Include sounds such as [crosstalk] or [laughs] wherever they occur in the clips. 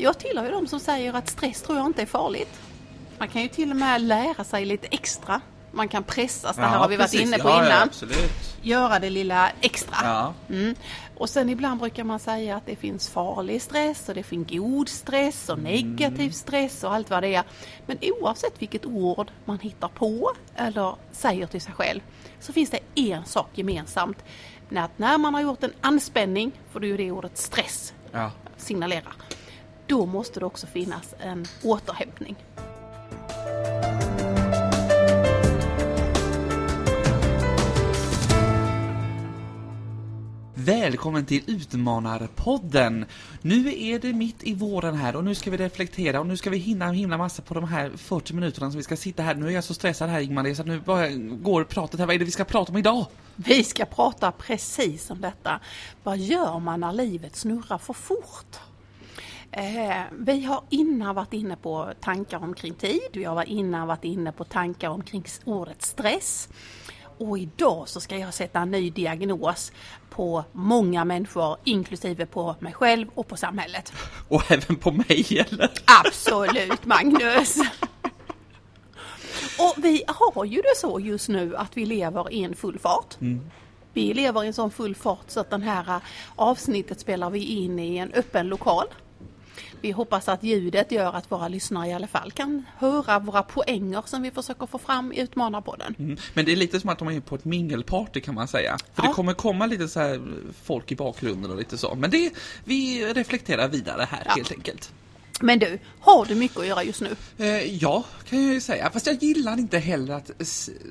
Jag tillhör ju de som säger att stress tror jag inte är farligt. Man kan ju till och med lära sig lite extra. Man kan pressas, det här Ja, har vi varit precis. inne på ja, innan. Ja. Göra det lilla extra. Mm. Och sen ibland brukar man säga att det finns farlig stress och det finns god stress och negativ stress och allt vad det är. Men oavsett vilket ord man hittar på eller säger till sig själv så finns det en sak gemensamt. Att när man har gjort en anspänning, för det är ju det ordet stress signalerar, då måste det också finnas en återhämtning. Välkommen till Utmanarpodden! Nu är det mitt i våren här och nu ska vi reflektera och nu ska vi hinna en himla massa på de här 40 minuterna som vi ska sitta här. Nu är jag så stressad här Ingmar, så nu bara går pratet här. Vad är det vi ska prata om idag? Vi ska prata precis om detta. Vad gör man när livet snurrar för fort? Eh, vi har innan varit inne på tankar omkring tid, vi har innan varit inne på tankar omkring ordet stress. Och idag så ska jag sätta en ny diagnos på många människor, inklusive på mig själv och på samhället. [laughs] Och även på mig eller? Absolut Magnus! [laughs] Och vi har ju det så just nu att vi lever i en full fart. Vi lever i en sån full fart så att den här eh, avsnittet spelar vi in i en öppen lokal. Vi hoppas att ljudet gör att våra lyssnare i alla fall kan höra våra poänger som vi försöker få fram i Utmanarpodden. Mm. Men det är lite som att de är på ett mingelparty kan man säga. För Ja. det kommer komma lite så här folk i bakgrunden och lite så. Men det, vi reflekterar vidare här Ja. helt enkelt. Men du, har du mycket att göra just nu? Eh, ja, kan jag ju säga. Fast jag gillar inte heller att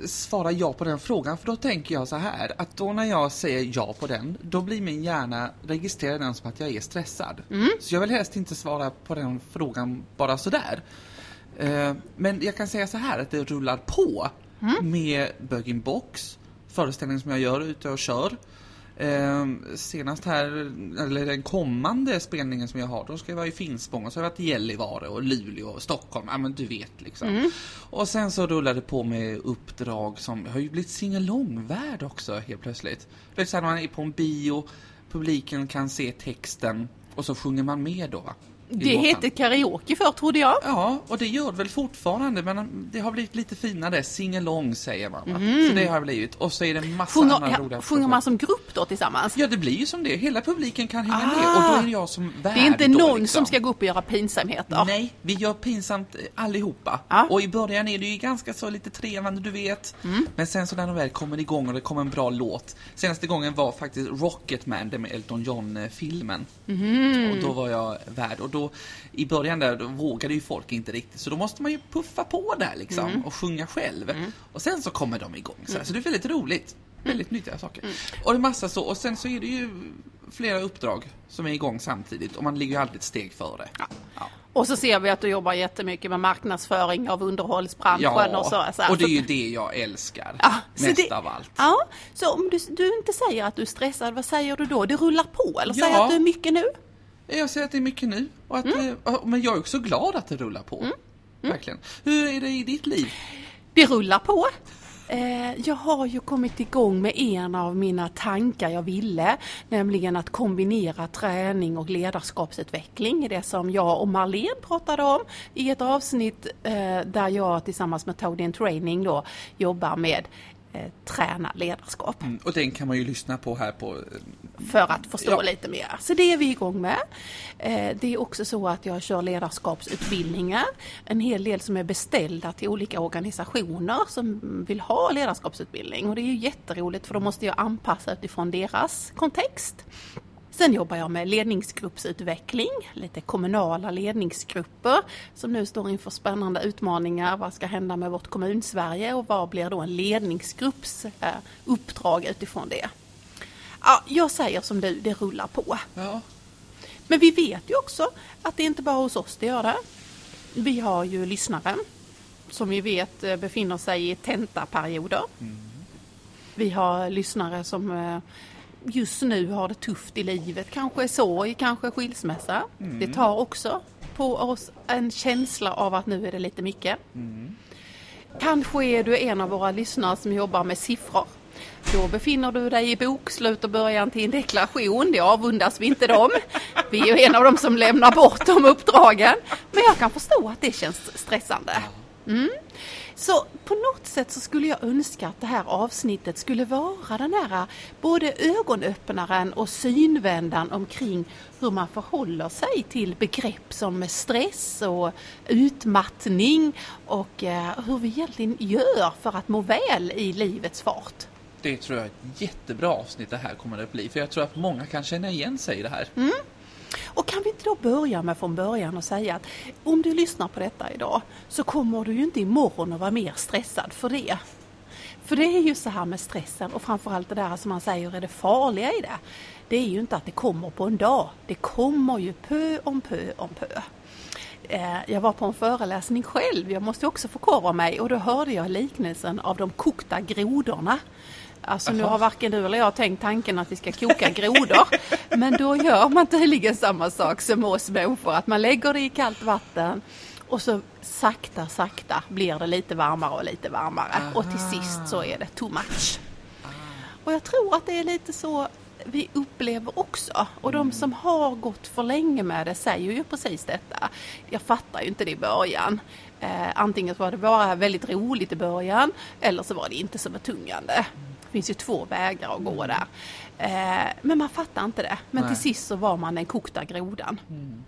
svara ja på den frågan. För då tänker jag så här, att då när jag säger ja på den, då blir min hjärna registrerar den som att jag är stressad. Så jag vill helst inte svara på den frågan bara sådär. Eh, men jag kan säga så här, att det rullar på med Bögin Box, föreställningen som jag gör ute och kör. Eh, senast här, eller den kommande spelningen som jag har, då ska jag vara i Finspång och så har jag varit i Gällivare och Luleå och Stockholm. Ja men du vet liksom. Och sen så rullar det på med uppdrag som, jag har ju blivit singalongvärd också helt plötsligt. Det är så här när man är på en bio, publiken kan se texten och så sjunger man med då va? Det hette karaoke för trodde jag. Ja, och det gör det väl fortfarande, men det har blivit lite finare. Singalong säger man va? Så det har blivit. Och så är det massa andra Sjunger, roliga ja, sjunger man som grupp då tillsammans? Ja, det blir ju som det. Hela publiken kan hänga Ah. med och då är jag som värd. Det är inte då, någon liksom. som ska gå upp och göra pinsamheter. Nej, vi gör pinsamt eh, allihopa. Ja. Och i början är det ju ganska så lite trevande, du vet. Mm. Men sen så när de väl kommer igång och det kommer en bra låt. Senaste gången var faktiskt Rocketman, det med Elton John-filmen. Mhm. Och då var jag värd. Och då, i början där, då vågade ju folk inte riktigt. Så då måste man ju puffa på där liksom Mm. och sjunga själv. Och sen så kommer de igång. Så, så det är väldigt roligt. Mm. Väldigt nyttiga saker. Och det är massa så. Och sen så är det ju flera uppdrag som är igång samtidigt. Och man ligger ju alltid ett steg före. Ja. Och så ser vi att du jobbar jättemycket med marknadsföring av underhållsbranschen och så. så här. och det är ju det jag älskar. Ja, mest det- av allt. Ja, så om du, du inte säger att du är stressad, vad säger du då? Det rullar på eller säger Ja. att du är mycket nu? Jag säger att det är mycket nu. Och att, Mm. eh, men jag är också glad att det rullar på. Verkligen. Hur är det i ditt liv? Det rullar på. Eh, Jag har ju kommit igång med en av mina tankar jag ville, nämligen att kombinera träning och ledarskapsutveckling. Det som jag och Marlene pratade om i ett avsnitt eh, där jag tillsammans med Todian Training då jobbar med träna ledarskap Mm, Och den kan man ju lyssna på här på... för att förstå Ja. lite mer. Så det är vi igång med. Eh, Det är också så att jag kör ledarskapsutbildningar. En hel del som är beställda till olika organisationer som vill ha ledarskapsutbildning. Och det är ju jätteroligt för då måste jag anpassa utifrån deras kontext. Sen jobbar jag med ledningsgruppsutveckling, lite kommunala ledningsgrupper som nu står inför spännande utmaningar. Vad ska hända med vårt kommunsverige och vad blir då en ledningsgrupps eh, uppdrag utifrån det? Ja, jag säger som du, det rullar på. Ja. Men vi vet ju också att det inte bara hos oss det gör det. Vi har ju lyssnare som vi vet eh, befinner sig i tentaperioder. Vi har lyssnare som eh, just nu har det tufft i livet, kanske sorg, kanske skilsmässa. Det tar också på oss en känsla av att nu är det lite mycket. Kanske är du en av våra lyssnare som jobbar med siffror. Då befinner du dig i bokslut och början till en deklaration. Det avundas vi inte dem. Vi är ju en av dem som lämnar bort de uppdragen. Men jag kan förstå att det känns stressande. Mm. Så på något sätt så skulle jag önska att det här avsnittet skulle vara den här både ögonöppnaren och synvändan omkring hur man förhåller sig till begrepp som stress och utmattning och eh, hur vi egentligen gör för att må väl i livets fart. Det tror jag är ett jättebra avsnitt det här kommer att bli, för jag tror att många kan känna igen sig i det här. Mm. Och kan vi inte då börja med från början och säga att om du lyssnar på detta idag så kommer du ju inte imorgon att vara mer stressad för det. För det är ju så här med stressen och framförallt det där som man säger är det farliga i det. Det är ju inte att det kommer på en dag. Det kommer ju pö om pö om pö. Eh, jag var på en föreläsning själv, jag måste också förkovra mig och då hörde jag liknelsen av de kokta grodorna. Alltså nu har varken du eller jag tänkt tanken att vi ska koka grodor. [laughs] men då gör man tydligen samma sak som oss människor, att man lägger det i kallt vatten och så sakta, sakta blir det lite varmare och lite varmare. Aha. Och till sist så är det too much. Och jag tror att det är lite så vi upplever också. Och de som har gått för länge med det säger ju precis detta. Jag fattar ju inte det i början. Eh, antingen var det bara väldigt roligt i början eller så var det inte så betungande. Det finns ju två vägar att gå där. Eh, men man fattar inte det. Men Nej. till sist så var man den kokta grodan. Mm.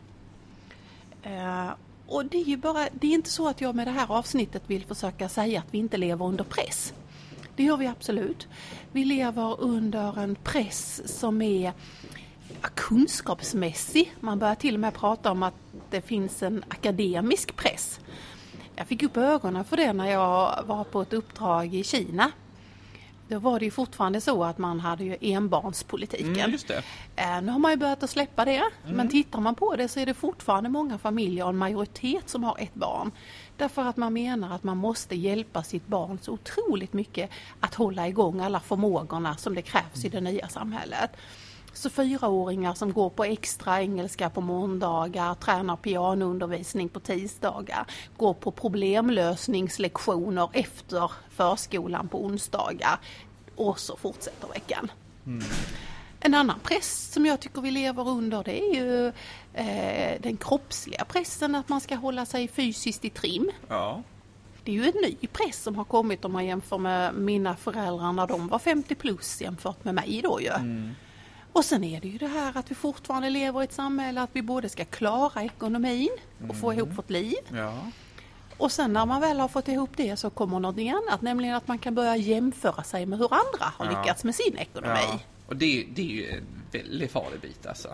Eh, och det är ju bara, det är inte så att jag med det här avsnittet vill försöka säga att vi inte lever under press. Det gör vi absolut. Vi lever under en press som är kunskapsmässig. Man börjar till och med prata om att det finns en akademisk press. Jag fick upp ögonen för det när jag var på ett uppdrag i Kina då var det ju fortfarande så att man hade ju enbarnspolitiken. Mm, just det. Eh, nu har man ju börjat att släppa det, mm. men tittar man på det så är det fortfarande många familjer och en majoritet som har ett barn. Därför att man menar att man måste hjälpa sitt barn så otroligt mycket att hålla igång alla förmågorna som det krävs i det nya samhället. Så fyraåringar som går på extra engelska på måndagar, tränar pianoundervisning på tisdagar, går på problemlösningslektioner efter förskolan på onsdagar och så fortsätter veckan. Mm. En annan press som jag tycker vi lever under det är ju eh, den kroppsliga pressen att man ska hålla sig fysiskt i trim. Ja. Det är ju en ny press som har kommit om man jämför med mina föräldrar när de var 50 plus jämfört med mig då ju. Mm. Och sen är det ju det här att vi fortfarande lever i ett samhälle att vi både ska klara ekonomin och mm. få ihop vårt liv. Ja. Och sen när man väl har fått ihop det så kommer någonting annat, nämligen att man kan börja jämföra sig med hur andra har ja. lyckats med sin ekonomi. Ja. Och det, det är ju en väldigt farlig bit alltså.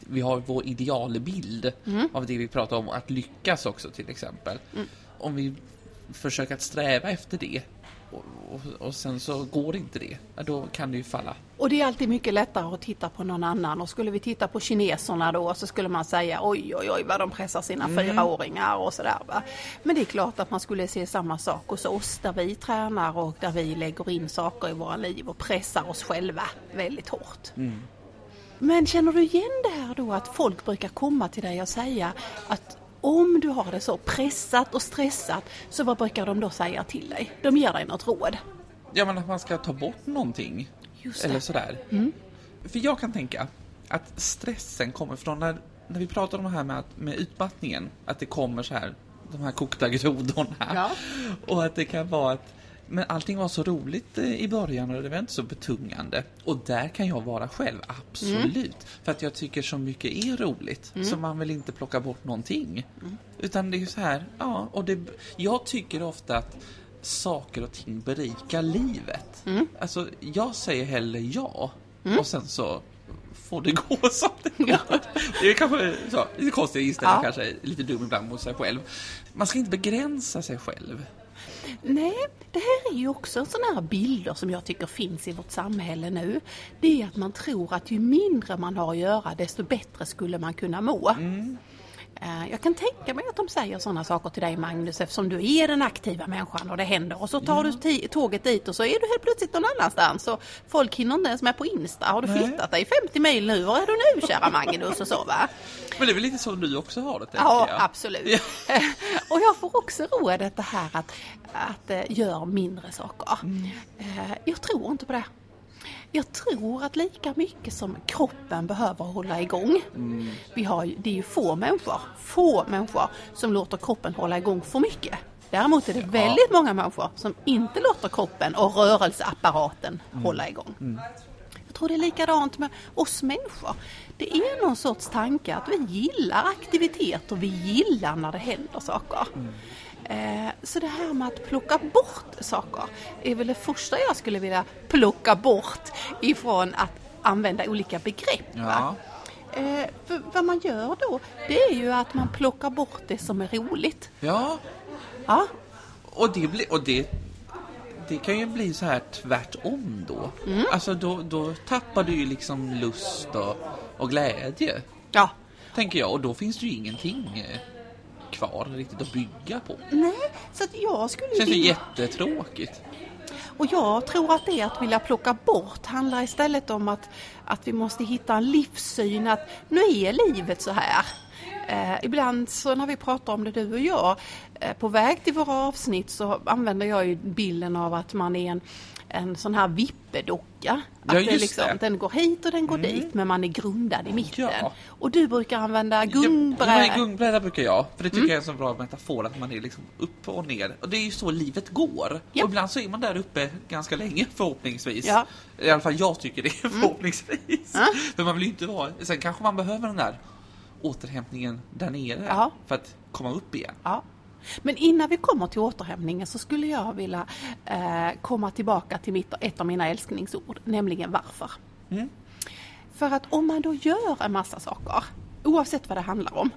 Vi har vår idealbild mm. av det vi pratar om, att lyckas också till exempel. Mm. Om vi försöker att sträva efter det och, och, sen så går inte det, då kan det ju falla. Och det är alltid mycket lättare att titta på någon annan och skulle vi titta på kineserna då så skulle man säga oj oj oj vad de pressar sina mm. fyraåringar och sådär. Va? Men det är klart att man skulle se samma sak hos oss där vi tränar och där vi lägger in saker i våra liv och pressar oss själva väldigt hårt. Mm. Men känner du igen det här då att folk brukar komma till dig och säga att om du har det så pressat och stressat, så vad brukar de då säga till dig? De ger dig något råd. Ja, men att man ska ta bort någonting. Eller sådär. Mm. För jag kan tänka att stressen kommer från när, när vi pratar om det här med, att, med utmattningen, att det kommer så här, de här kokta grodorna. Ja. Och att det kan vara att men allting var så roligt eh, i början och det var inte så betungande. Och där kan jag vara själv, absolut. Mm. För att jag tycker så mycket är roligt, mm. så man vill inte plocka bort någonting. Mm. Utan det är ju så här, ja, och det, jag tycker ofta att saker och ting berikar livet. Mm. Alltså, jag säger hellre ja, mm. och sen så får det [laughs] gå som det går. Ja. Det är kanske så, lite konstig inställning, ja. kanske lite dum ibland mot sig själv. Man ska inte begränsa sig själv. Nej, det här är ju också sådana här bilder som jag tycker finns i vårt samhälle nu. Det är att man tror att ju mindre man har att göra desto bättre skulle man kunna må. Mm. Eh, Jag kan tänka mig att de säger sådana saker till dig Magnus eftersom du är den aktiva människan och det händer och så tar du ti- tåget dit och så är du helt plötsligt någon annanstans och folk hinner inte ens med på Insta. Har du Nej. flyttat dig 50 mil nu? Var är du nu kära Magnus? Och så va? Men det är väl lite så du också har det, Ja, jag. absolut. [laughs] och jag får också rådet det här att, att eh, gör mindre saker. Eh, jag tror inte på det. Jag tror att lika mycket som kroppen behöver hålla igång. Vi har, ju- det är ju få människor, få människor som låter kroppen hålla igång för mycket. Däremot är det väldigt många människor som inte låter kroppen och rörelseapparaten hålla igång. Jag tror det är likadant med oss människor. Det är någon sorts tanke att vi gillar aktivitet och vi gillar när det händer saker. Eh, Så det här med att plocka bort saker är väl det första jag skulle vilja plocka bort ifrån att använda olika begrepp. Ja. Eh, För vad man gör då, det är ju att man plockar bort det som är roligt. ja, Ja, och det blir... Och det, det kan ju bli så här tvärtom då. Mm. Alltså då, då tappar du ju liksom lust och, och glädje, ja. tänker jag. Och då finns det ju ingenting eh, kvar riktigt att bygga på. Nej, så att jag skulle Det känns ju jättetråkigt. Och jag tror att det att vilja plocka bort handlar istället om att, att vi måste hitta en livssyn att nu är livet så här. Eh, ibland så när vi pratar om det du och jag, eh, på väg till våra avsnitt så använder jag ju bilden av att man är en, en sån här vippedocka. Att Ja, det liksom, det. Den går hit och den går dit men man är grundad i mitten. Ja. Och du brukar använda Ja, gungbräda. men gungbräda brukar jag, för det tycker Mm. jag är en så bra metafor att man är liksom upp och ner. Och det är ju så livet går. Ja. Och ibland så är man där uppe ganska länge förhoppningsvis. Ja. I alla fall jag tycker det förhoppningsvis. Ja. För man vill ju inte vara... Sen kanske man behöver den där återhämtningen där nere Ja. för att komma upp igen. Ja. Men innan vi kommer till återhämtningen så skulle jag vilja eh, komma tillbaka till mitt, ett av mina älskningsord, nämligen varför. Mm. För att om man då gör en massa saker, oavsett vad det handlar om,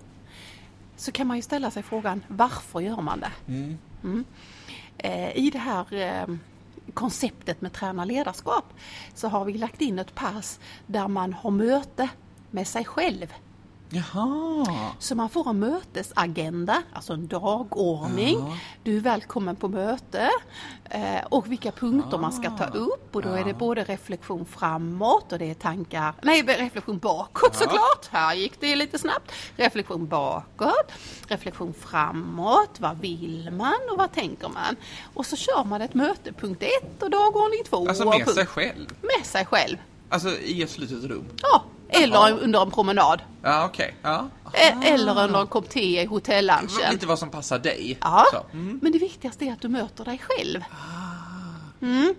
så kan man ju ställa sig frågan varför gör man det? Mm. Eh, I det här eh, konceptet med träna ledarskap så har vi lagt in ett pass där man har möte med sig själv. Jaha. Så man får en mötesagenda, alltså en dagordning. Ja. Du är välkommen på möte eh, och vilka punkter man ska ta Ah, upp. Och då är det ja. både reflektion framåt och det är tankar, nej reflektion bakåt Ja. såklart. Här gick det lite snabbt. Reflektion bakåt, reflektion framåt. Vad vill man och vad tänker man? Och så kör man ett möte, punkt ett och dagordning två. Alltså med punkt- sig själv. med sig själv. Alltså i ett slutet rum. Ja, eller Jaha. under en promenad. Ja, okej. Ja. E- Eller under en kopp te i hotellunchen. Lite vad som passar dig. Ja. Mm. men det viktigaste är att du möter dig själv. Ah. Mm.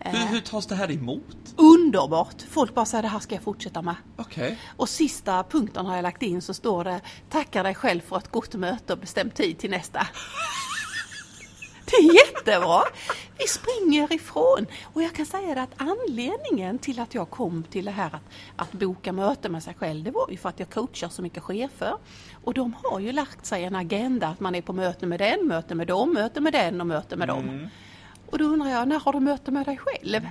Hur, hur tas det här emot? Underbart! Folk bara säger det här ska jag fortsätta med. Okej. Och sista punkten har jag lagt in så står det Tacka dig själv för ett gott möte och bestäm tid till nästa. [laughs] Det är jättebra! Vi springer ifrån. Och jag kan säga att anledningen till att jag kom till det här att, att boka möte med sig själv, det var ju för att jag coachar så mycket chefer. Och de har ju lagt sig en agenda att man är på möte med den, möte med dem, möte med den och möte med dem. Och då undrar jag, när har du möte med dig själv?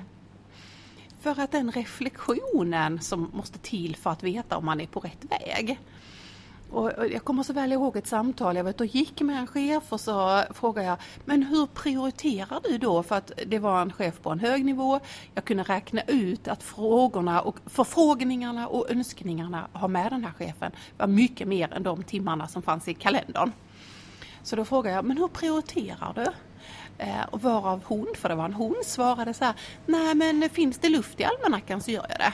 För att den reflektionen som måste till för att veta om man är på rätt väg. Och jag kommer så väl ihåg ett samtal, jag vet och gick med en chef och så frågade jag, men hur prioriterar du då? För att det var en chef på en hög nivå, jag kunde räkna ut att frågorna och förfrågningarna och önskningarna har med den här chefen var mycket mer än de timmarna som fanns i kalendern. Så då frågade jag, men hur prioriterar du? Eh, och varav hon, för det var en hon, svarade så här, nej men finns det luft i almanackan så gör jag det.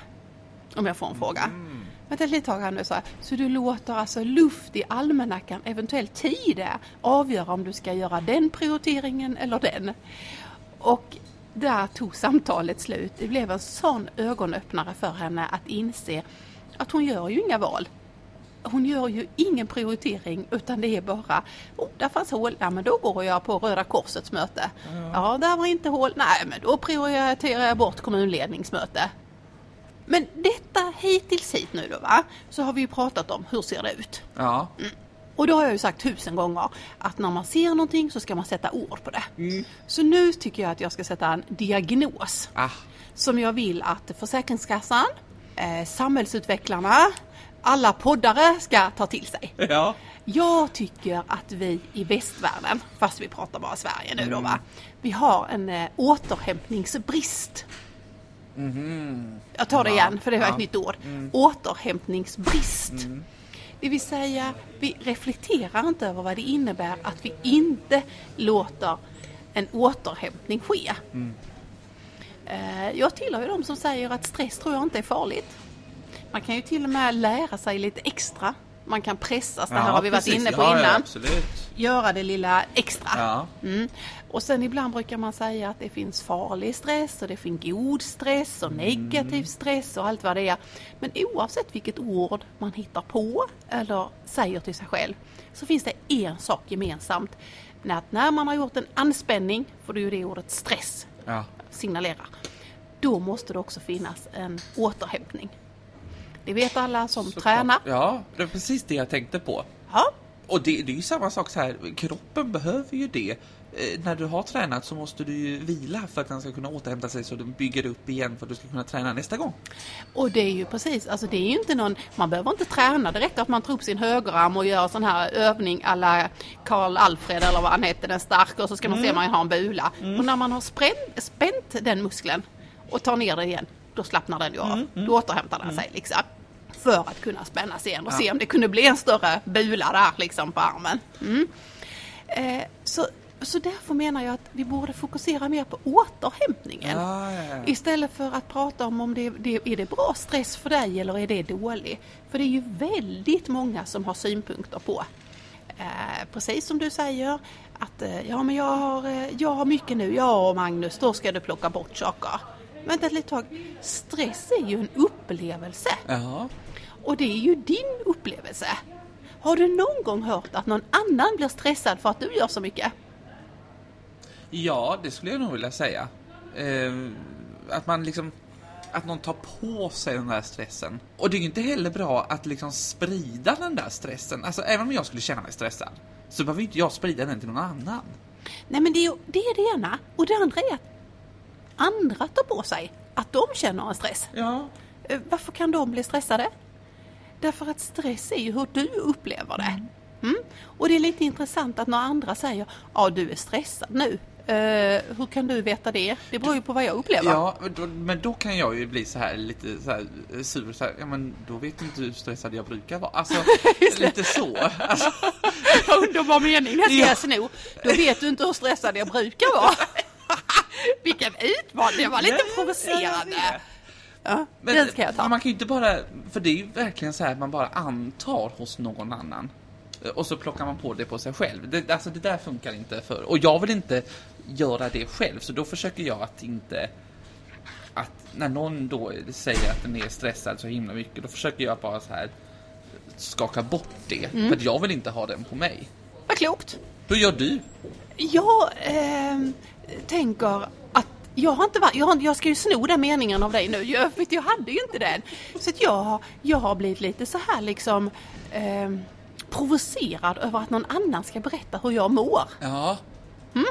Om jag får en fråga. Mm. Vänta ett litet tag här nu, så, här. så du låter alltså luft i almanackan, eventuellt tid, avgöra om du ska göra den prioriteringen eller den. Och där tog samtalet slut. Det blev en sån ögonöppnare för henne att inse att hon gör ju inga val. Hon gör ju ingen prioritering utan det är bara, oh, där fanns hål, ja men då går jag på Röda Korsets möte. Ja, där var inte hål, nej men då prioriterar jag bort kommunledningsmöte. Men detta hittills hit nu då va, så har vi ju pratat om hur ser det ut. Ja. Och då har jag ju sagt tusen gånger att när man ser någonting så ska man sätta ord på det. Så nu tycker jag att jag ska sätta en diagnos Ah. som jag vill att Försäkringskassan, eh, samhällsutvecklarna alla poddare ska ta till sig. Ja. Jag tycker att vi i västvärlden, fast vi pratar bara Sverige nu då Mm. va, vi har en eh, återhämtningsbrist. Jag tar det Ja, igen för det var ja. ett nytt ord. Mm. Återhämtningsbrist. Det vill säga, vi reflekterar inte över vad det innebär att vi inte låter en återhämtning ske. Mm. Eh, Jag tillhör ju de som säger att stress tror jag inte är farligt. Man kan ju till och med lära sig lite extra. Man kan pressas, det här har vi varit precis. inne på ja, Ja, innan. absolut. Göra det lilla extra. Ja. Mm. Och sen ibland brukar man säga att det finns farlig stress och det finns god stress och negativ stress och allt vad det är. Men oavsett vilket ord man hittar på eller säger till sig själv så finns det en sak gemensamt. Att när man har gjort en anspänning, för det är ju det ordet stress Ja. signalerar, då måste det också finnas en återhämtning. Det vet alla som Såklart. tränar. Ja, det är precis det jag tänkte på. Ja, Och det, det är ju samma sak så här, kroppen behöver ju det. Eh, när du har tränat så måste du ju vila för att den ska kunna återhämta sig så den bygger upp igen för att du ska kunna träna nästa gång. Och det är ju precis, alltså det är ju inte någon, man behöver inte träna, det räcker att man tar upp sin högerarm och gör sån här övning alla Karl Alfred eller vad han hette, den starka och så ska man se om man har en bula. Och när man har spänt, spänt den muskeln och tar ner den igen, då slappnar den ju av. Då återhämtar den sig liksom. För att kunna spännas igen och se om det kunde bli en större bula där liksom på armen. Mm. Eh, så, så därför menar jag att vi borde fokusera mer på återhämtningen. Ja, ja, ja. Istället för att prata om om det, det är det bra stress för dig eller är det dålig. För det är ju väldigt många som har synpunkter på. Eh, precis som du säger att eh, ja men jag har, eh, jag har mycket nu, ja Magnus då ska du plocka bort saker. Vänta ett litet tag, stress är ju en upplevelse Ja. och det är ju din upplevelse. Har du någon gång hört att någon annan blir stressad för att du gör så mycket? Ja, det skulle jag nog vilja säga. Eh, att man liksom att någon tar på sig den där stressen. Och det är ju inte heller bra att liksom sprida den där stressen. Alltså även om jag skulle känna mig stressad så behöver inte jag sprida den till någon annan. Nej men det är, det är det ena. Och det andra är att andra tar på sig att de känner en stress. Ja, Eh, Varför kan de bli stressade? Därför att stress är ju hur du upplever det. Mm? Och det är lite intressant att när andra säger ja du är stressad nu. Eh, hur kan du veta det? Det beror ju på vad jag upplever. Ja, men då, men då kan jag ju bli så här lite så här eh, sur. Så här, ja, men då vet inte hur stressad jag brukar vara. Alltså, [laughs] lite så. Alltså, [laughs] Underbar mening, det ska Ja. jag sno. Då vet du inte hur stressad jag brukar vara. [laughs] Vilken utmaning, det var lite provocerande. ja, Ja, men, den ska jag ta. Man kan ju inte bara, för det är ju verkligen så här att man bara antar hos någon annan. Eh, Och så plockar man på det på sig själv. Det, alltså det där funkar inte för. Och jag vill inte göra det själv, så då försöker jag att inte att när någon då säger att den är stressad så himla mycket, då försöker jag bara så här skaka bort det. Mm. För att jag vill inte ha den på mig. Vad klokt. Hur gör du? Jag ehm, tänker att jag har inte varit, jag, har, jag ska ju sno den meningen av dig nu, jag, för jag hade ju inte den. Så att jag, har- jag har blivit lite så här liksom ehm, provocerad över att någon annan ska berätta hur jag mår. Ja, Eh,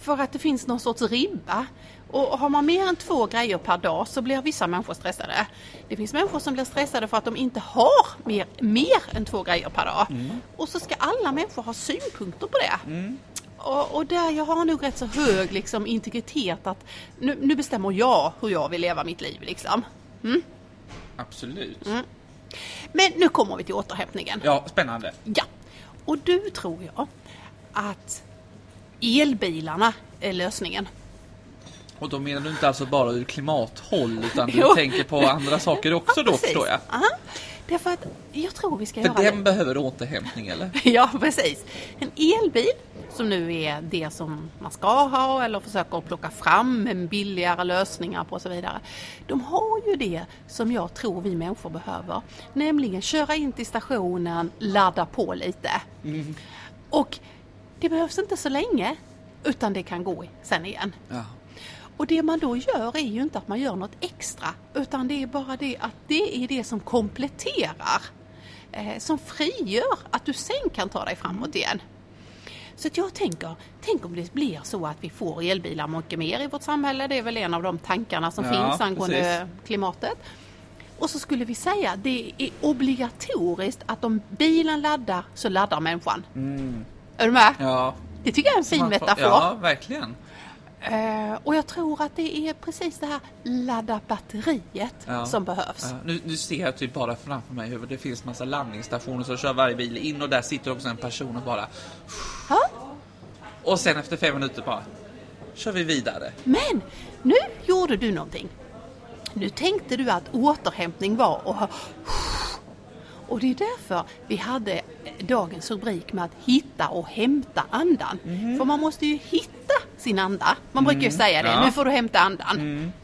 för att det finns någon sorts ribba. Och har man mer än två grejer per dag så blir vissa människor stressade. Det finns människor som blir stressade för att de inte har mer, mer än två grejer per dag. Och så ska alla människor ha synpunkter på det. Och, och där jag har nog rätt så hög liksom, integritet att nu, nu bestämmer jag hur jag vill leva mitt liv. Liksom. absolut. Mm. Men nu kommer vi till återhämtningen. Ja, spännande. Ja, och du tror jag att elbilarna är lösningen. Och då menar du inte alltså bara ur klimathåll utan du [laughs] Jo. tänker på andra saker också då precis. förstår jag. Aha. Därför att jag tror vi ska För göra den behöver återhämtning eller? det. [laughs] Ja, precis. En elbil som nu är det som man ska ha eller försöker plocka fram med billigare lösningar på och så vidare. De har ju det som jag tror vi människor behöver. Nämligen köra in till stationen, ladda på lite. Och det behövs inte så länge utan det kan gå sen igen. Ja. Och det man då gör är ju inte att man gör något extra utan det är bara det att det är det som kompletterar. Eh, som frigör att du sen kan ta dig framåt igen. Så att jag tänker, tänk om det blir så att vi får elbilar mycket mer i vårt samhälle. Det är väl en av de tankarna som Ja, finns angående precis. klimatet. Och så skulle vi säga att det är obligatoriskt att om bilen laddar så laddar människan. Är du med? Ja. Det tycker jag är en fin metafor. Ja, verkligen. Eh, och jag tror att det är precis det här ladda batteriet Ja. som behövs. Ja, nu, nu ser jag typ bara framför mig hur det finns massa landningsstationer så kör varje bil in och där sitter också en person och bara... Ja. Och sen efter fem minuter bara... Kör vi vidare. Men nu gjorde du någonting. Nu tänkte du att återhämtning var att ha... Och det är därför vi hade dagens rubrik med att hitta och hämta andan. För man måste ju hitta sin anda. Man brukar ju säga det, Ja. nu får du hämta andan.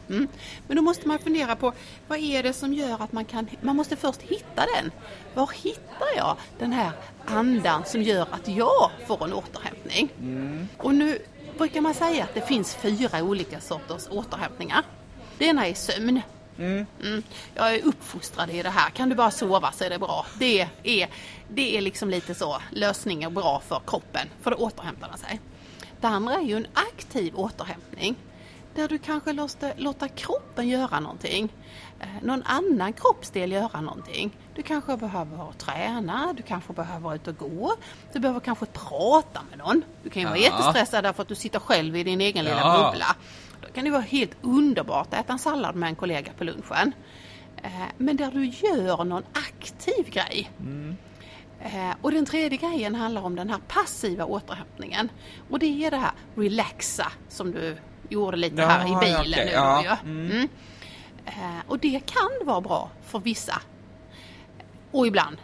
Mm. Men då måste man fundera på vad är det som gör att man kan... Man måste först hitta den. Var hittar jag den här andan som gör att jag får en återhämtning? Och nu brukar man säga att det finns fyra olika sorters återhämtningar. Det ena är sömn. Mm. Jag är uppfostrad i det här. Kan du bara sova så är det bra. Det är, det är liksom lite så lösningar bra för kroppen, för då återhämtar den sig. Det andra är ju en aktiv återhämtning. Där du kanske låter, låter kroppen göra någonting. Eh, någon annan kroppsdel göra någonting. Du kanske behöver träna, du kanske behöver vara ute och gå. Du behöver kanske prata med någon. Du kan ju vara Ja. jättestressad därför att du sitter själv i din egen lilla Ja. bubbla. Då kan det vara helt underbart att äta en sallad med en kollega på lunchen. Eh, Men där du gör någon aktiv grej. Eh, Och den tredje grejen handlar om den här passiva återhämtningen. Och det är det här relaxa som du gjorde lite här i Ja, bilen okej, nu. ja, ju. Mm. Eh, Och det kan vara bra för vissa. Och ibland.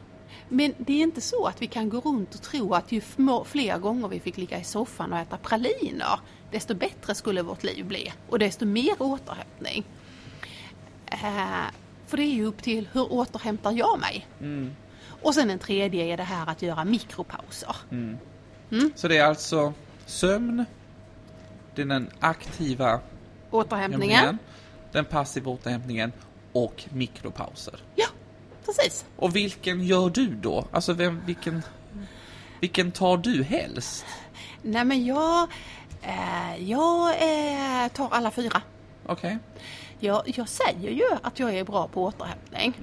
Men det är inte så att vi kan gå runt och tro att ju fler gånger vi fick ligga i soffan och äta praliner, desto bättre skulle vårt liv bli och desto mer återhämtning. Eh, för det är ju upp till hur återhämtar jag mig? Och sen den tredje är det här att göra mikropauser. Så det är alltså sömn, det är den aktiva Återhämtningen. hämtningen, den passiva återhämtningen och mikropauser. Ja, precis. Och vilken gör du då? Alltså vem, vilken, vilken tar du helst? Nej men jag, eh, jag eh, tar alla fyra. Okej. Jag, jag säger ju att jag är bra på återhämtning.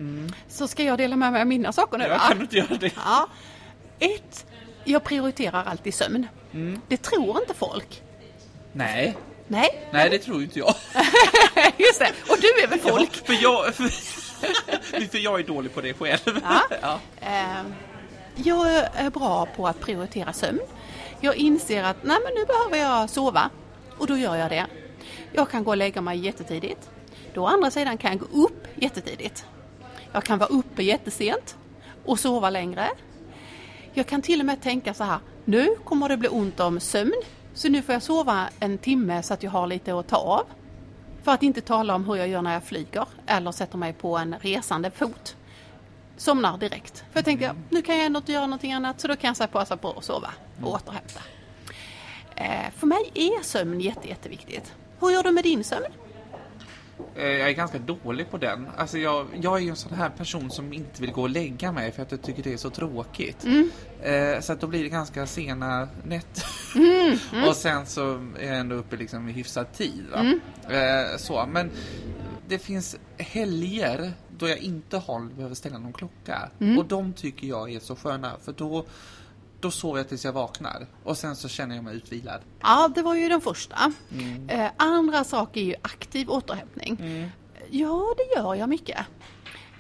Så ska jag dela med mig av mina saker nu Ja, kan du inte göra det? Ja. Ett, jag prioriterar alltid sömn. Det tror inte folk. Nej, Nej, nej det tror inte jag. [laughs] just det. Och du är väl folk? För jag, för, [laughs] för jag är dålig på det själv. Ja. [laughs] Ja. Eh, jag är bra på att prioritera sömn. Jag inser att nej, men nu behöver jag sova och då gör jag det. Jag kan gå och lägga mig jättetidigt. Då å andra sidan kan jag gå upp jättetidigt. Jag kan vara uppe jättesent och sova längre. Jag kan till och med tänka så här, nu kommer det bli ont om sömn så nu får jag sova en timme så att jag har lite att ta av. För att inte tala om hur jag gör när jag flyger eller sätter mig på en resande fot somnar direkt. För jag tänkte, nu kan jag ändå inte göra någonting annat så då kan jag passa på att sova och återhämta. Eh, för mig är sömn jätte, jätteviktigt. Hur gör du med din sömn? Eh, Jag är ganska dålig på den. Alltså jag, jag är ju en sån här person som inte vill gå och lägga mig för att jag tycker det är så tråkigt. Eh, så att då blir det ganska sena nätter. [laughs] och sen så är jag ändå uppe liksom i hyfsad tid. Va? Eh, så. Men det finns helger då jag inte har, behöver ställa någon klocka. Och de tycker jag är så sköna för då då sover jag tills jag vaknar och sen så känner jag mig utvilad. Ja, det var ju den första. Eh, andra sak är ju aktiv återhämtning. Ja, det gör jag mycket.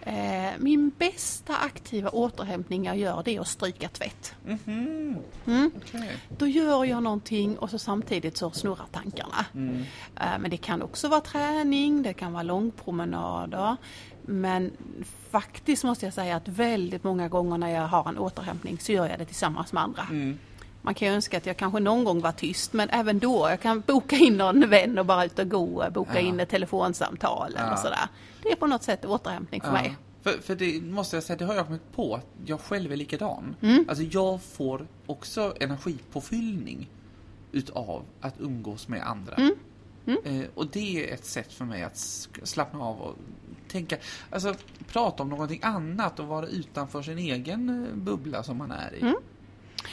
Eh, min bästa aktiva återhämtning jag gör det är att stryka tvätt. Okej. Då gör jag någonting och så samtidigt så snurrar tankarna. Eh, Men det kan också vara träning, det kan vara långpromenader. Men faktiskt måste jag säga att väldigt många gånger när jag har en återhämtning så gör jag det tillsammans med andra. Man kan ju önska att jag kanske någon gång var tyst men även då, jag kan boka in någon vän och bara ut och gå, boka Ja. in ett telefonsamtal eller Ja. sådär. Det är på något sätt återhämtning för mig. För, för det måste jag säga, det har jag kommit på att jag själv är likadan. Mm. Alltså jag får också energipåfyllning utav att umgås med andra. Mm. Eh, och det är ett sätt för mig att slappna av och tänka, alltså prata om någonting annat och vara utanför sin egen eh, bubbla som man är i. Mm.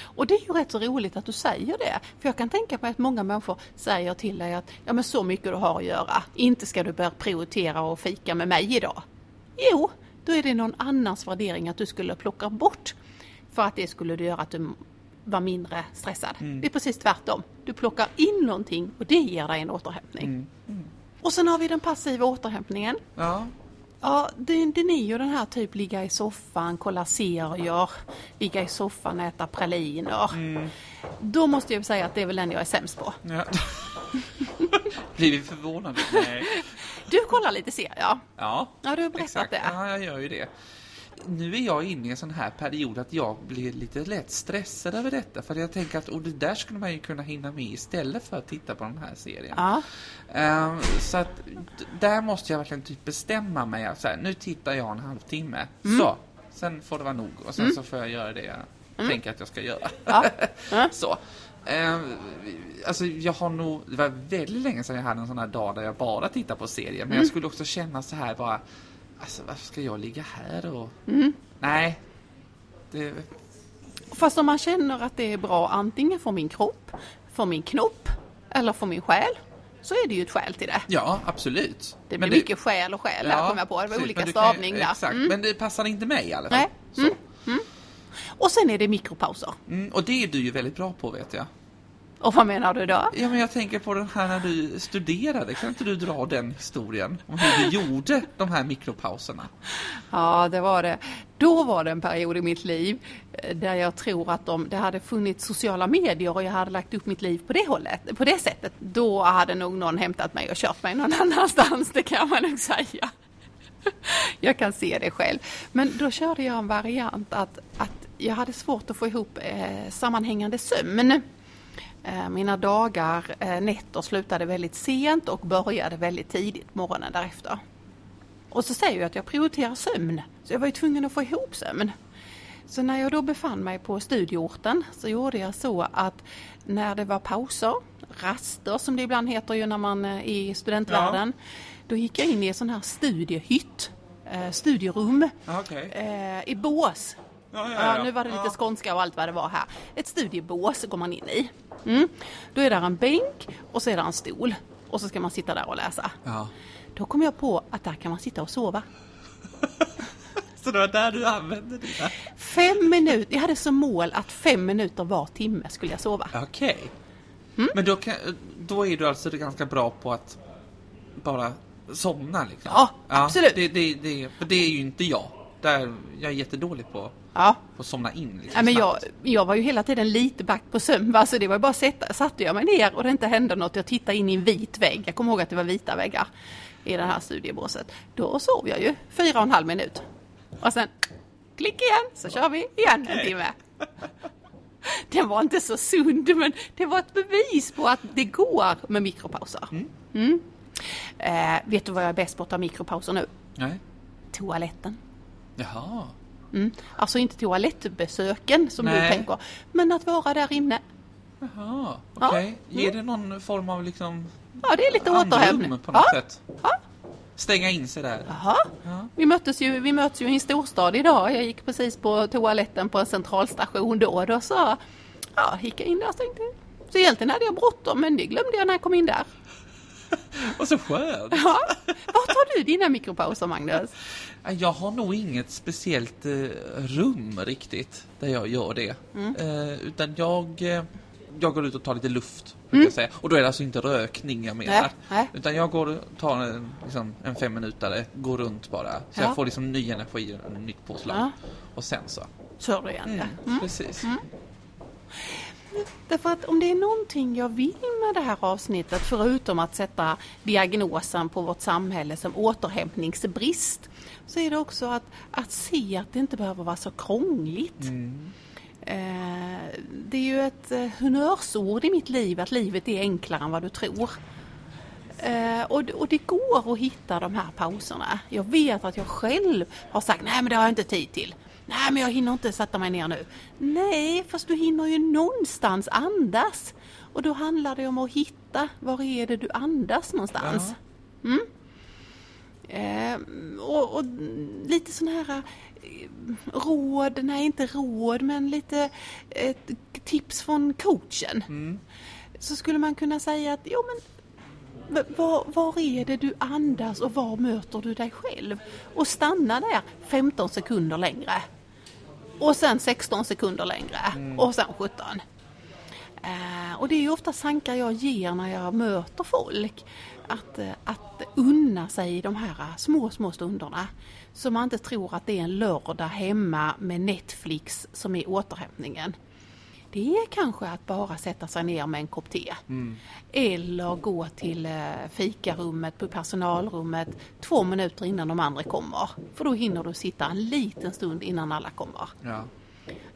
Och det är ju rätt så roligt att du säger det. För jag kan tänka mig att många människor säger till dig att ja men så mycket du har att göra, inte ska du börja prioritera och fika med mig idag. Jo, då är det någon annans värdering att du skulle plocka bort för att det skulle göra att du var mindre stressad. Mm. Det är precis tvärtom. Du plockar in någonting och det ger dig en återhämtning. Mm. Och sen har vi den passiva återhämtningen. Ja. Ja, den, den är ju den här typ ligga i soffan, kolla serier, ligga i soffan, äta praliner. Mm. Då måste jag säga att det är väl den jag är sämst på. ja. [laughs] Blir vi förvånade? Nej. Du kollar lite serier. Ja, Ja, du har berättat exakt. det. Ja, jag gör ju det. Nu är jag inne i en sån här period att jag blir lite lätt stressad över detta. För jag tänker att oh, det där skulle man ju kunna hinna med istället för att titta på den här serien. Ja, Ehm, så att där måste jag verkligen typ bestämma mig. att Så här, nu tittar jag en halvtimme. Mm. Så, sen får det vara nog. Och sen så får jag göra det jag tänker att jag ska göra. Ja. [laughs] Ja. så. Ehm, alltså jag har nog, det var väldigt länge sedan jag hade en sån här dag där jag bara tittar på serier. Men Mm. jag skulle också känna så här bara, alltså varför ska jag ligga här och... Mm. Nej. Det, Fast om man känner att det är bra antingen för min kropp, för min knopp eller för min själ så är det ju ett skäl till det. ja, absolut. Det Men blir mycket själ och själ här kom jag på. Det var precis, olika men kan ju- stavning där. Exakt, Mm. men det passar inte mig i alla fall. Nej. Så. Och sen är det mikropauser. Mm, och det är du ju väldigt bra på vet jag. Och vad menar du då? Ja, men jag tänker på den här när du studerade. Kan inte du dra den historien? Om hur du gjorde de här mikropauserna? Ja, det var det. Då var det en period i mitt liv eh, där jag tror att om det hade funnits sociala medier och jag hade lagt upp mitt liv på det hållet, på det sättet, då hade nog någon hämtat mig och kört mig någon [laughs] annanstans, det kan man nog säga. [laughs] Jag kan se det själv. Men då körde jag en variant att, att jag hade svårt att få ihop eh, sammanhängande sömn. Eh, mina dagar, eh, nätter slutade väldigt sent och började väldigt tidigt morgonen därefter. Och så säger jag att jag prioriterar sömn. Så jag var ju tvungen att få ihop sömn. Så när jag då befann mig på studieorten så gjorde jag så att när det var pauser, raster som det ibland heter ju när man är i studentvärlden, då gick jag in i en sån här studiehytt, eh, studierum, eh, i bås. Ja, Ja, nu var det lite skånska och allt vad det var här. Ett studiebås går man in i. Mm. Då är där en bänk och så är där en stol. Och så ska man sitta där och läsa. Ja. Då kom jag på att där kan man sitta och sova. [laughs] Så det var där du använde dina? Fem minuter, jag hade som mål att fem minuter var timme skulle jag sova. Okej. Mm. Men då, kan, då är du alltså ganska bra på att bara somna liksom? Ja, absolut. Det, det, det, för det är ju inte jag. Där, jag är jättedålig på, Ja. att somna in. Liksom, Ja, men jag, jag var ju hela tiden lite back på sömn. va, Så det var ju bara sätta, satte jag mig ner och det inte hände något. Jag tittade in i en vit vägg. Jag kommer ihåg att det var vita väggar i det här studiebåset. Då sov jag ju fyra och en halv minut. Och sen klick igen så kör vi igen en timme. Den var inte så sund men det var ett bevis på att det går med mikropauser. Mm. Eh, vet du vad jag är bäst på att ta mikropauser nu? Nej. Toaletten. Jaha. Mm. Alltså inte toalettbesöken som du Nej. tänker, men att vara där inne. Jaha, Ja. okej. Ger det någon form av liksom Ja, det är lite återhämtning. på något Ja. sätt? Ja. Stänga in sig där? Jaha. Ja. Vi, möttes ju, vi möts ju i en storstad idag. Jag gick precis på toaletten på en centralstation då. Då så ja, gick jag in där och stängde. Så egentligen hade jag bråttom men det glömde jag när jag kom in där. Och så skönt! Ja. Var tar du dina mikropauser Magnus? Jag har nog inget speciellt eh, rum riktigt där jag gör det. Mm. Eh, utan jag, eh, jag går ut och tar lite luft. Jag säga. Och då är det alltså inte rökning jag menar. Mm. Nej, nej. Utan jag går och tar en, liksom, en fem minuter, går runt bara. Så Ja. jag får liksom ny energi och nytt påslag. Ja. Och sen så. Kör du igen Mm. Mm. Precis. Därför att om det är någonting jag vill med det här avsnittet, förutom att sätta diagnosen på vårt samhälle som återhämtningsbrist, så är det också att, att se att det inte behöver vara så krångligt. Eh, det är ju ett eh, honnörsord i mitt liv, att livet är enklare än vad du tror. Eh, och, och det går att hitta de här pauserna. Jag vet att jag själv har sagt, nej men det har jag inte tid till. Nej men jag hinner inte sätta mig ner nu. Nej, fast du hinner ju någonstans andas. Och då handlar det om att hitta, var är det du andas någonstans? Mm? Eh, och, och lite sådana här eh, råd, nej inte råd men lite ett tips från coachen. Så skulle man kunna säga att jo men var, var är det du andas och var möter du dig själv? Och stanna där 15 sekunder längre. Och sen 16 sekunder längre. Och sen 17. Eh, och det är ju ofta tankar jag ger när jag möter folk. Att, eh, att unna sig de här eh, små, små stunderna. Så man inte tror att det är en lördag hemma med Netflix som är återhämtningen. Det är kanske att bara sätta sig ner med en kopp te. Eller gå till eh, fikarummet på personalrummet två minuter innan de andra kommer. För då hinner du sitta en liten stund innan alla kommer. Ja.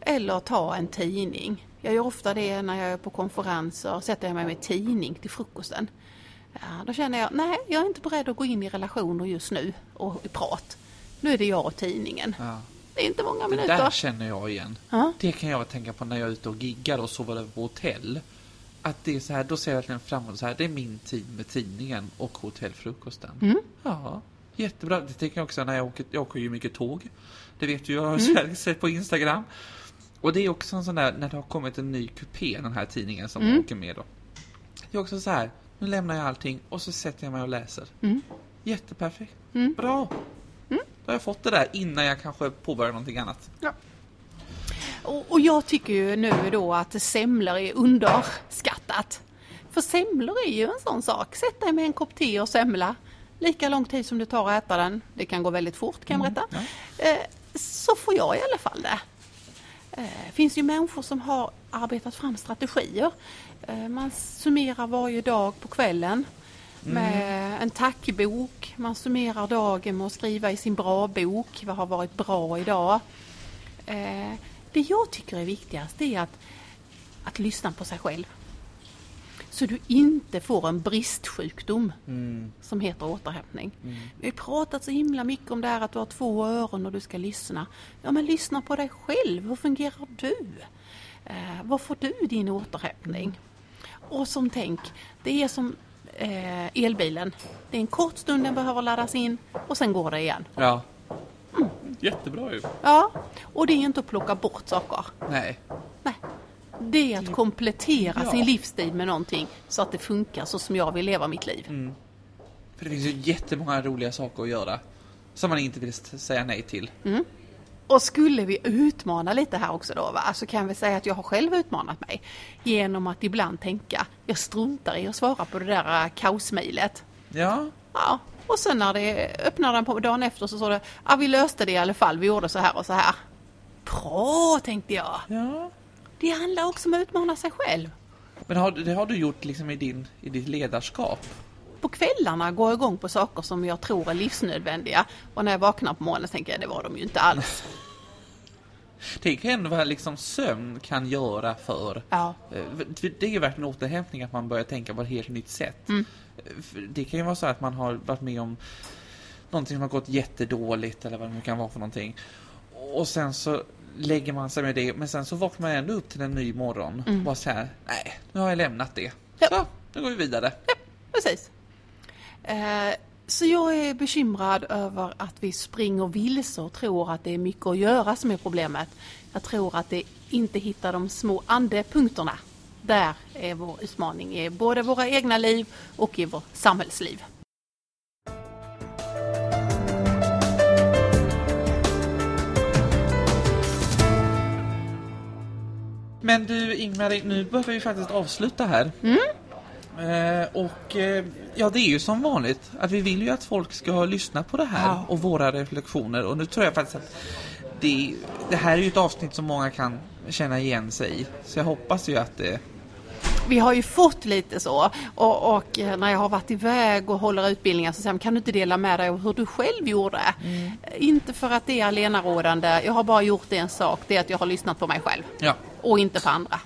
Eller ta en tidning. Jag gör ofta det när jag är på konferenser. Sätter jag mig med tidning till frukosten. Ja, då känner jag, nej jag är inte beredd att gå in i relationer just nu och i prat. Nu är det jag och tidningen. ja. Det är inte många Det där minuter. känner jag igen. Ja. Det kan jag tänka på när jag är ute och giggar och sover över på hotell. Att det är så här, då ser jag verkligen fram emot så här, det är min tid med tidningen och hotellfrukosten. Mm. Ja, jättebra. Det tänker jag också när jag åker, jag åker ju mycket tåg. Det vet ju jag, har Mm. sett på Instagram. Och det är också en sån där, när det har kommit en ny kupé, den här tidningen som Mm. åker med då. Det är också så här, nu lämnar jag allting och så sätter jag mig och läser. Mm. Jätteperfekt. Mm. Bra. Då har jag fått det där innan jag kanske påbörjar någonting annat. Och, och jag tycker ju nu då att semlor är underskattat. För semlor är ju en sån sak. Sätt dig med en kopp te och semla. Lika lång tid som det tar att äta den. Det kan gå väldigt fort kan jag berätta. Eh, så får jag i alla fall det. Eh, finns ju människor som har arbetat fram strategier. Eh, man summerar varje dag på kvällen med en tackbok. Man summerar dagen med att skriva i sin bra bok. Vad har varit bra idag? Eh, det jag tycker är viktigast är att, att lyssna på sig själv. Så du inte får en bristsjukdom som heter återhämtning. Vi har pratat så himla mycket om det här att du har två öron och du ska lyssna. Ja men lyssna på dig själv. Hur fungerar du? Eh, var får du din återhämtning? Och som tänk, det är som eh, elbilen. Det är en kort stund den behöver laddas in och sen går det igen. Ja. Jättebra ju. Ja, och det är inte att plocka bort saker. Nej. Nej. Det är att komplettera Ja. sin livsstil med någonting så att det funkar så som jag vill leva mitt liv. För det finns ju jättemånga roliga saker att göra. Som man inte vill säga nej till. Och skulle vi utmana lite här också då, va? så kan vi säga att jag har själv utmanat mig genom att ibland tänka, jag struntar i att svara på det där äh, kaosmejlet. Ja. Ja, och sen när det öppnade den på dagen efter så står det, ja vi löste det i alla fall, vi gjorde så här och så här. Bra, tänkte jag. Ja. Det handlar också om att utmana sig själv. Men har, det har du gjort liksom i, din, i ditt ledarskap? På kvällarna går jag igång på saker som jag tror är livsnödvändiga och när jag vaknar på morgonen tänker jag det var de ju inte alls. Tänk ändå vad liksom sömn kan göra för... Ja, eh, Det är ju verkligen återhämtning att man börjar tänka på ett helt nytt sätt. Mm. Eh, Det kan ju vara så att man har varit med om någonting som har gått jättedåligt eller vad det nu kan vara för någonting. Och sen så lägger man sig med det, men sen så vaknar man ändå upp till en ny morgon. Mm. Bara så här, nej, nu har jag lämnat det. Ja. Så, nu går vi vidare. precis. Eh, så jag är bekymrad över att vi springer vilse och tror att det är mycket att göra som är problemet. Jag tror att det inte hittar de små andepunkterna. Där är vår utmaning i både våra egna liv och i vårt samhällsliv. Men du Ingmar, nu behöver vi faktiskt avsluta här. Mm. Eh, och eh, ja, det är ju som vanligt att vi vill ju att folk ska lyssna på det här Ja. och våra reflektioner. Och nu tror jag faktiskt att det, det här är ju ett avsnitt som många kan känna igen sig i. Så jag hoppas ju att det... Vi har ju fått lite så och, och eh, när jag har varit iväg och håller utbildningar så säger de, kan du inte dela med dig av hur du själv gjorde? Mm. Inte för att det är allenarådande, jag har bara gjort en sak, det är att jag har lyssnat på mig själv Ja, och inte på andra.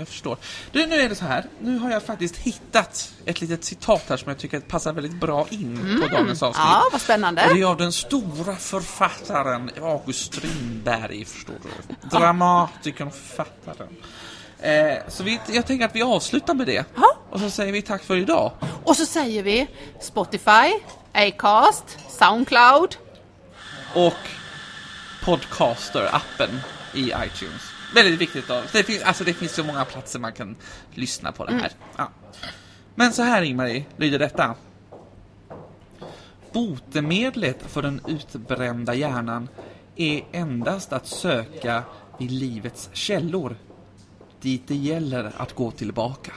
Jag förstår. Du, nu är det så här. Nu har jag faktiskt hittat ett litet citat här som jag tycker passar väldigt bra in på dagens avsnitt. Ja, vad spännande. Och det är av den stora författaren August Strindberg, förstår du. Dramatikern och författaren. Eh, så vi, jag tänker att vi avslutar med det. Ja. Och så säger vi tack för idag. Och så säger vi Spotify, Acast, Soundcloud. Och Podcaster-appen i iTunes. Väldigt viktigt då. Det finns, alltså det finns så många platser man kan lyssna på det här. Ja. Men så här Ingmarie, lyder detta. Botemedlet för den utbrända hjärnan är endast att söka vid livets källor, dit det gäller att gå tillbaka.